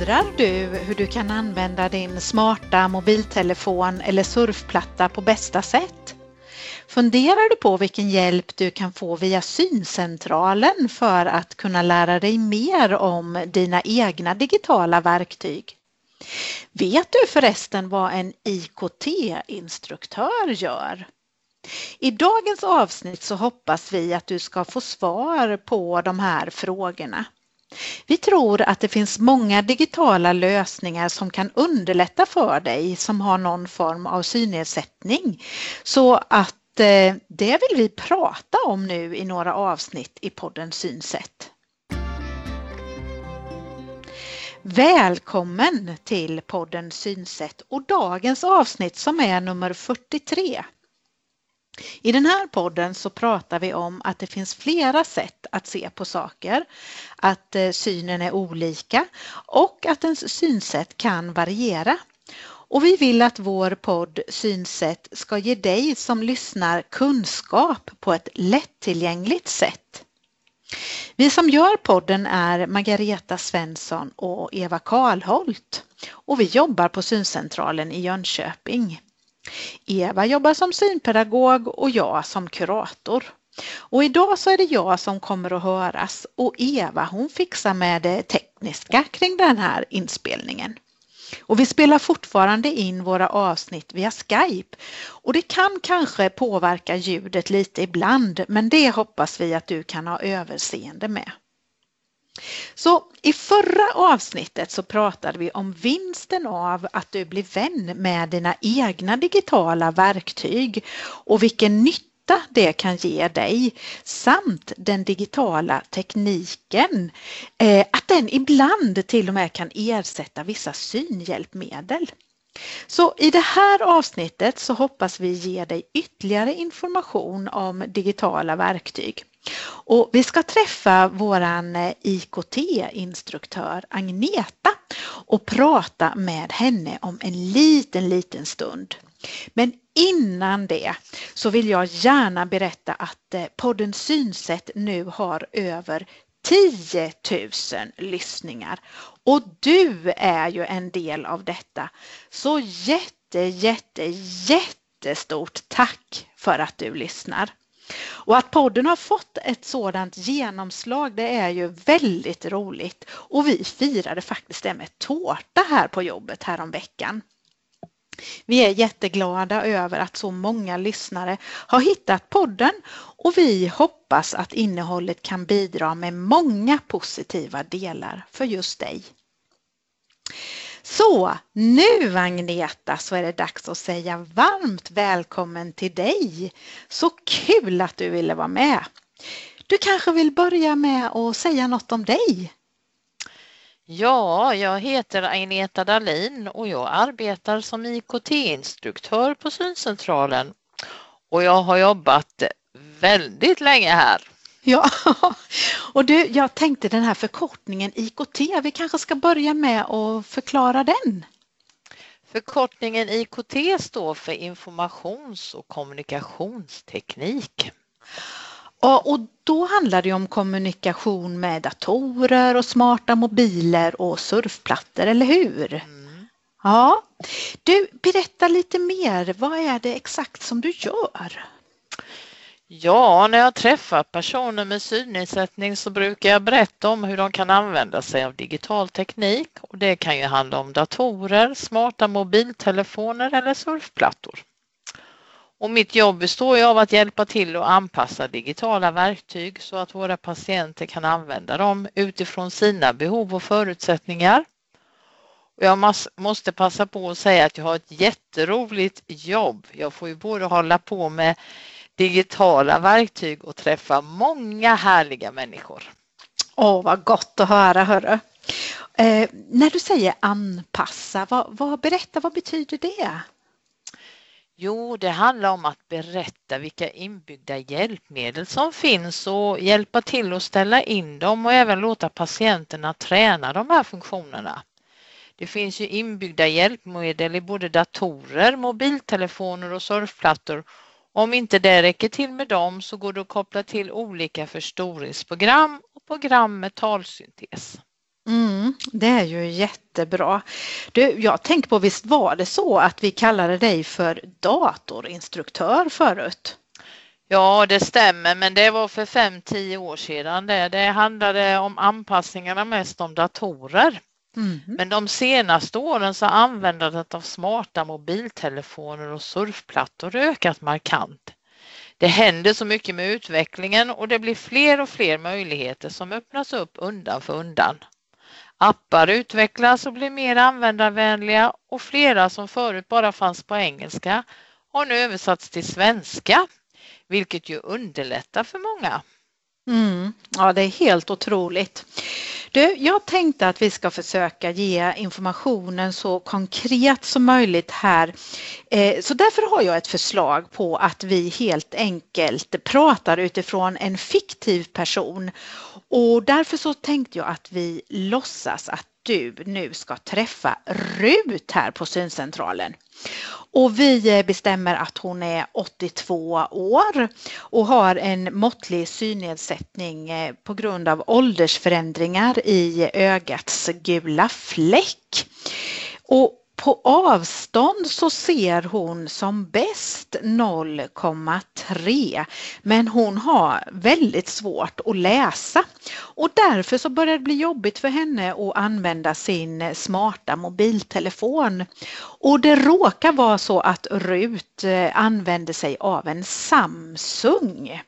Undrar du hur du kan använda din smarta mobiltelefon eller surfplatta på bästa sätt? Funderar du på vilken hjälp du kan få via Syncentralen för att kunna lära dig mer om dina egna digitala verktyg? Vet du förresten vad en IKT-instruktör gör? I dagens avsnitt så hoppas vi att du ska få svar på de här frågorna. Vi tror att det finns många digitala lösningar som kan underlätta för dig som har någon form av synnedsättning. Så att eh, det vill vi prata om nu i några avsnitt i podden Synsätt. Välkommen till podden Synsätt och dagens avsnitt som är nummer 43. I den här podden så pratar vi om att det finns flera sätt att se på saker, att eh, synen är olika och att ens synsätt kan variera. Och vi vill att vår podd Synsätt ska ge dig som lyssnar kunskap på ett lättillgängligt sätt. Vi som gör podden är Margareta Svensson och Eva Karlholt och vi jobbar på Syncentralen i Jönköping. Eva jobbar som synpedagog och jag som kurator. Och idag så är det jag som kommer att höras och Eva hon fixar med det tekniska kring den här inspelningen. Och vi spelar fortfarande in våra avsnitt via Skype och det kan kanske påverka ljudet lite ibland men det hoppas vi att du kan ha överseende med. Så i förra avsnittet så pratade vi om vinsten av att du blir vän med dina egna digitala verktyg och vilken nytta det kan ge dig samt den digitala tekniken, eh, att den ibland till och med kan ersätta vissa synhjälpmedel. Så i det här avsnittet så hoppas vi ge dig ytterligare information om digitala verktyg. Och vi ska träffa våran eh, IKT-instruktör Agneta och prata med henne om en liten, liten stund. Men innan det så vill jag gärna berätta att eh, podden Synsätt nu har över 10 000 lyssningar och du är ju en del av detta. Så jätte, jätte, jättestort tack för att du lyssnar. Och att podden har fått ett sådant genomslag det är ju väldigt roligt och vi firade faktiskt det med tårta här på jobbet häromveckan. Vi är jätteglada över att så många lyssnare har hittat podden och vi hoppas att innehållet kan bidra med många positiva delar för just dig. Så nu Agneta så är det dags att säga varmt välkommen till dig. Så kul att du ville vara med. Du kanske vill börja med att säga något om dig? Ja, jag heter Agneta Dahlin och jag arbetar som IKT-instruktör på Syncentralen och jag har jobbat väldigt länge här. Ja, och du, jag tänkte den här förkortningen IKT, vi kanske ska börja med att förklara den. Förkortningen IKT står för informations och kommunikationsteknik. Ja, och då handlar det om kommunikation med datorer och smarta mobiler och surfplattor, eller hur? Mm. Ja. Du, berätta lite mer. Vad är det exakt som du gör? Ja, när jag träffar personer med synnedsättning så brukar jag berätta om hur de kan använda sig av digital teknik och det kan ju handla om datorer, smarta mobiltelefoner eller surfplattor. Och mitt jobb består ju av att hjälpa till att anpassa digitala verktyg så att våra patienter kan använda dem utifrån sina behov och förutsättningar. Och jag måste passa på att säga att jag har ett jätteroligt jobb. Jag får ju både hålla på med digitala verktyg och träffa många härliga människor. Åh, vad gott att höra, hörru. Eh, när du säger anpassa, vad, vad, berätta, vad betyder det? Jo, det handlar om att berätta vilka inbyggda hjälpmedel som finns och hjälpa till att ställa in dem och även låta patienterna träna de här funktionerna. Det finns ju inbyggda hjälpmedel i både datorer, mobiltelefoner och surfplattor om inte det räcker till med dem så går det att koppla till olika förstoringsprogram och program med talsyntes. Mm, det är ju jättebra. Du, jag tänker på, visst var det så att vi kallade dig för datorinstruktör förut? Ja, det stämmer, men det var för fem tio år sedan. Det, det handlade om anpassningarna mest om datorer. Mm. Men de senaste åren så har användandet av smarta mobiltelefoner och surfplattor ökat markant. Det händer så mycket med utvecklingen och det blir fler och fler möjligheter som öppnas upp undan för undan. Appar utvecklas och blir mer användarvänliga och flera som förut bara fanns på engelska har nu översatts till svenska, vilket ju underlättar för många. Mm, ja, det är helt otroligt. Du, jag tänkte att vi ska försöka ge informationen så konkret som möjligt här. Eh, så därför har jag ett förslag på att vi helt enkelt pratar utifrån en fiktiv person. Och därför så tänkte jag att vi låtsas att du nu ska träffa Rut här på syncentralen. Och vi eh, bestämmer att hon är 82 år och har en måttlig synnedsättning eh, på grund av åldersförändringar i ögats gula fläck. Och på avstånd så ser hon som bäst 0,3 men hon har väldigt svårt att läsa och därför så börjar det bli jobbigt för henne att använda sin smarta mobiltelefon. Och det råkar vara så att Rut eh, använder sig av en Samsung.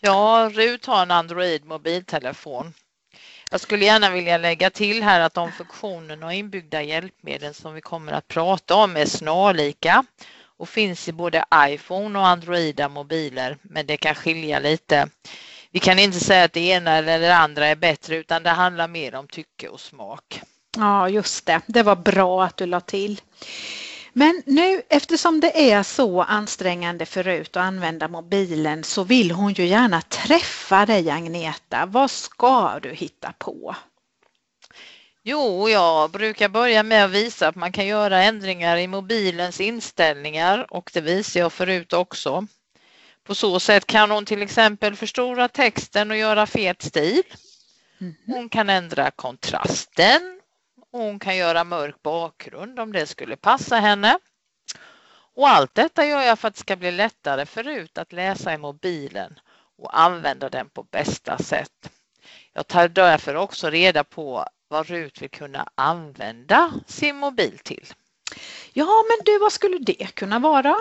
Ja, Rut har en Android mobiltelefon jag skulle gärna vilja lägga till här att de funktioner och inbyggda hjälpmedel som vi kommer att prata om är snarlika och finns i både iPhone och Androida mobiler, men det kan skilja lite. Vi kan inte säga att det ena eller det andra är bättre utan det handlar mer om tycke och smak. Ja, just det. Det var bra att du la till. Men nu eftersom det är så ansträngande förut att använda mobilen så vill hon ju gärna träffa dig Agneta. Vad ska du hitta på? Jo, jag brukar börja med att visa att man kan göra ändringar i mobilens inställningar och det visar jag förut också. På så sätt kan hon till exempel förstora texten och göra fet stil. Mhm. Hon kan ändra kontrasten hon kan göra mörk bakgrund om det skulle passa henne. Och allt detta gör jag för att det ska bli lättare för Rut att läsa i mobilen och använda den på bästa sätt. Jag tar därför också reda på vad Rut vill kunna använda sin mobil till. Ja, men du, vad skulle det kunna vara?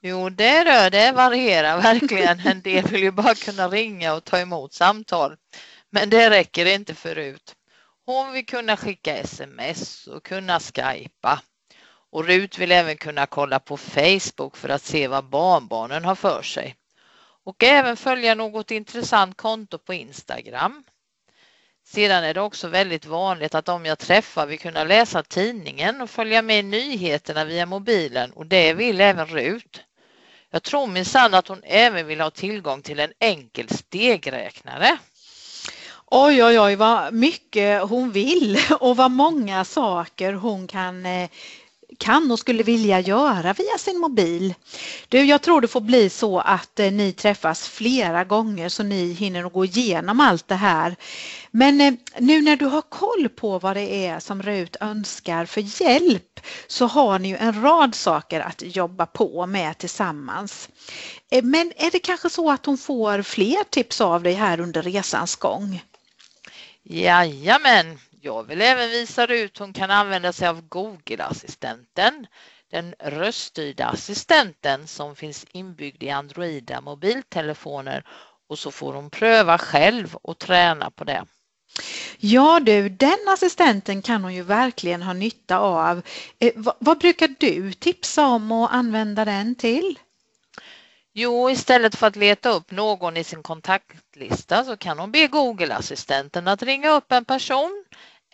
Jo, det, rör, det varierar verkligen. En del vill ju bara kunna ringa och ta emot samtal. Men det räcker inte för Rut. Hon vill kunna skicka sms och kunna skypa. Och Rut vill även kunna kolla på Facebook för att se vad barnbarnen har för sig. Och även följa något intressant konto på Instagram. Sedan är det också väldigt vanligt att de jag träffar vill kunna läsa tidningen och följa med nyheterna via mobilen och det vill även Rut. Jag tror minsann att hon även vill ha tillgång till en enkel stegräknare. Oj, oj, oj, vad mycket hon vill och vad många saker hon kan eh, kan och skulle vilja göra via sin mobil. Du, jag tror det får bli så att eh, ni träffas flera gånger så ni hinner gå igenom allt det här. Men eh, nu när du har koll på vad det är som Rut önskar för hjälp så har ni ju en rad saker att jobba på med tillsammans. Men är det kanske så att hon får fler tips av dig här under resans gång? Jajamän, jag vill även visa ut hon kan använda sig av Google-assistenten, den röststyrda assistenten som finns inbyggd i Androida mobiltelefoner och så får hon pröva själv och träna på det. Ja du, den assistenten kan hon ju verkligen ha nytta av. Eh, vad, vad brukar du tipsa om att använda den till? Jo, istället för att leta upp någon i sin kontaktlista så kan hon be Google-assistenten att ringa upp en person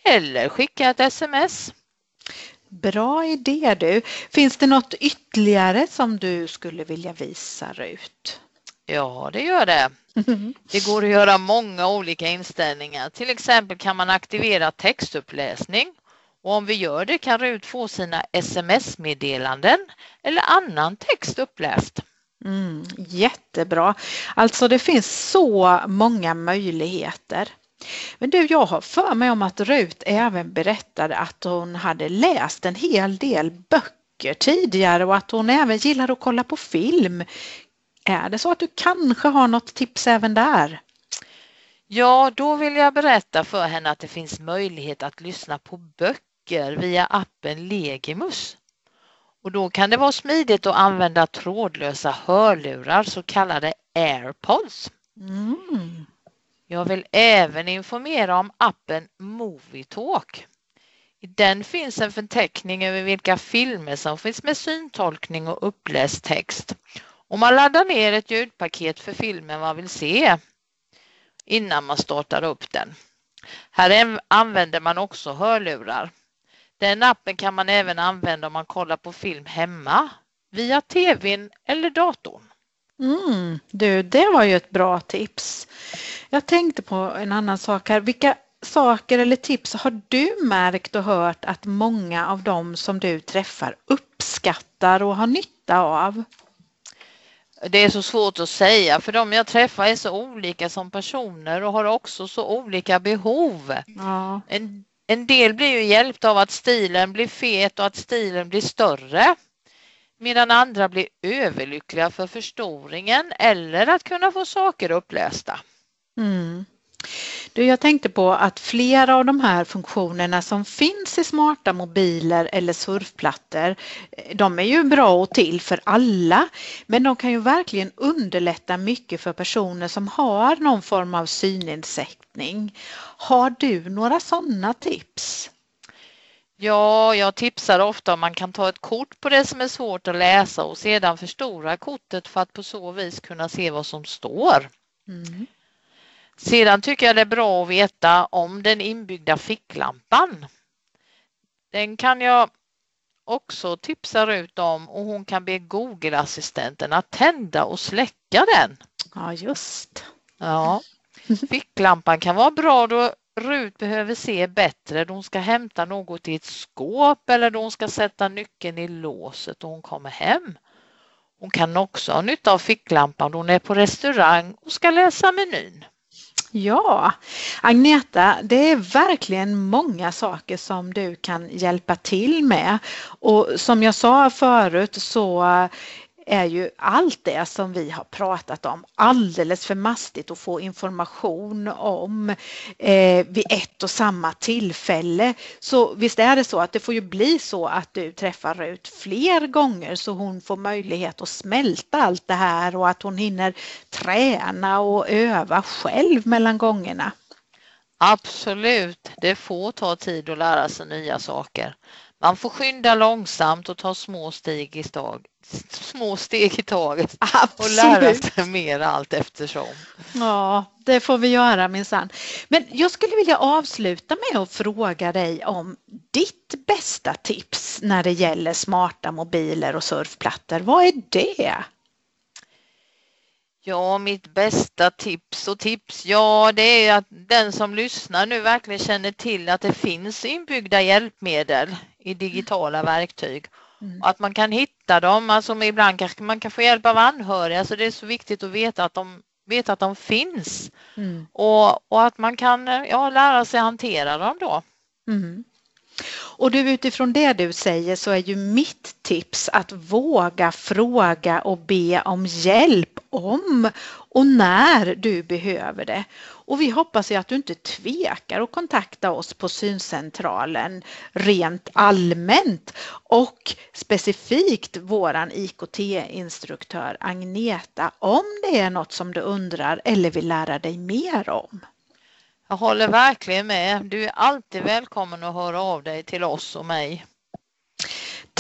eller skicka ett sms. Bra idé du. Finns det något ytterligare som du skulle vilja visa Rut? Ja, det gör det. Det går att göra många olika inställningar. Till exempel kan man aktivera textuppläsning och om vi gör det kan Rut få sina sms-meddelanden eller annan text uppläst. Mm, jättebra. Alltså det finns så många möjligheter. Men du, jag har för mig om att Rut även berättade att hon hade läst en hel del böcker tidigare och att hon även gillar att kolla på film. Är det så att du kanske har något tips även där? Ja, då vill jag berätta för henne att det finns möjlighet att lyssna på böcker via appen Legimus. Och då kan det vara smidigt att använda trådlösa hörlurar, så kallade airpods. Mm. Jag vill även informera om appen Movietalk. I den finns en förteckning över vilka filmer som finns med syntolkning och uppläst text. Och man laddar ner ett ljudpaket för filmen man vill se innan man startar upp den. Här använder man också hörlurar. Den appen kan man även använda om man kollar på film hemma via tvn eller datorn. Mm, du, det var ju ett bra tips. Jag tänkte på en annan sak här. Vilka saker eller tips har du märkt och hört att många av dem som du träffar uppskattar och har nytta av? Det är så svårt att säga för de jag träffar är så olika som personer och har också så olika behov. Ja. En, en del blir ju hjälpta av att stilen blir fet och att stilen blir större medan andra blir överlyckliga för förstoringen eller att kunna få saker upplästa. Mm. Du, jag tänkte på att flera av de här funktionerna som finns i smarta mobiler eller surfplattor, de är ju bra och till för alla, men de kan ju verkligen underlätta mycket för personer som har någon form av synnedsättning. Har du några sådana tips? Ja, jag tipsar ofta om man kan ta ett kort på det som är svårt att läsa och sedan förstora kortet för att på så vis kunna se vad som står. Mm. Sedan tycker jag det är bra att veta om den inbyggda ficklampan. Den kan jag också tipsa ut om och hon kan be Google-assistenten att tända och släcka den. Ja, just. Ja. Ficklampan kan vara bra då Rut behöver se bättre då hon ska hämta något i ett skåp eller då hon ska sätta nyckeln i låset och hon kommer hem. Hon kan också ha nytta av ficklampan då hon är på restaurang och ska läsa menyn. Ja, Agneta, det är verkligen många saker som du kan hjälpa till med. Och som jag sa förut så är ju allt det som vi har pratat om alldeles för mastigt att få information om eh, vid ett och samma tillfälle. Så visst är det så att det får ju bli så att du träffar Rut fler gånger så hon får möjlighet att smälta allt det här och att hon hinner träna och öva själv mellan gångerna. Absolut, det får ta tid att lära sig nya saker. Man får skynda långsamt och ta små steg i, stag, små steg i taget Absolut. och lära sig mer allt eftersom. Ja, det får vi göra minsann. Men jag skulle vilja avsluta med att fråga dig om ditt bästa tips när det gäller smarta mobiler och surfplattor. Vad är det? Ja, mitt bästa tips och tips, ja det är att den som lyssnar nu verkligen känner till att det finns inbyggda hjälpmedel i digitala verktyg. Mm. Att man kan hitta dem, alltså ibland kanske man kan få hjälp av anhöriga så det är så viktigt att veta att de, veta att de finns. Mm. Och, och att man kan ja, lära sig hantera dem då. Mm. Och du utifrån det du säger så är ju mitt tips att våga fråga och be om hjälp om och när du behöver det. Och vi hoppas ju att du inte tvekar att kontakta oss på syncentralen rent allmänt och specifikt våran IKT-instruktör Agneta om det är något som du undrar eller vill lära dig mer om. Jag håller verkligen med. Du är alltid välkommen att höra av dig till oss och mig.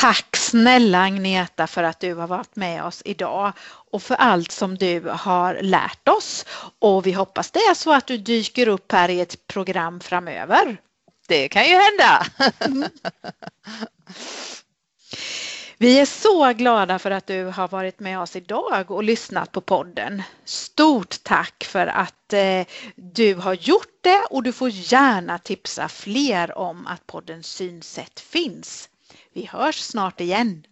Tack snälla Agneta för att du har varit med oss idag och för allt som du har lärt oss. Och vi hoppas det är så att du dyker upp här i ett program framöver. Det kan ju hända. Mm. Vi är så glada för att du har varit med oss idag och lyssnat på podden. Stort tack för att eh, du har gjort det och du får gärna tipsa fler om att podden Synsätt finns. Vi hörs snart igen.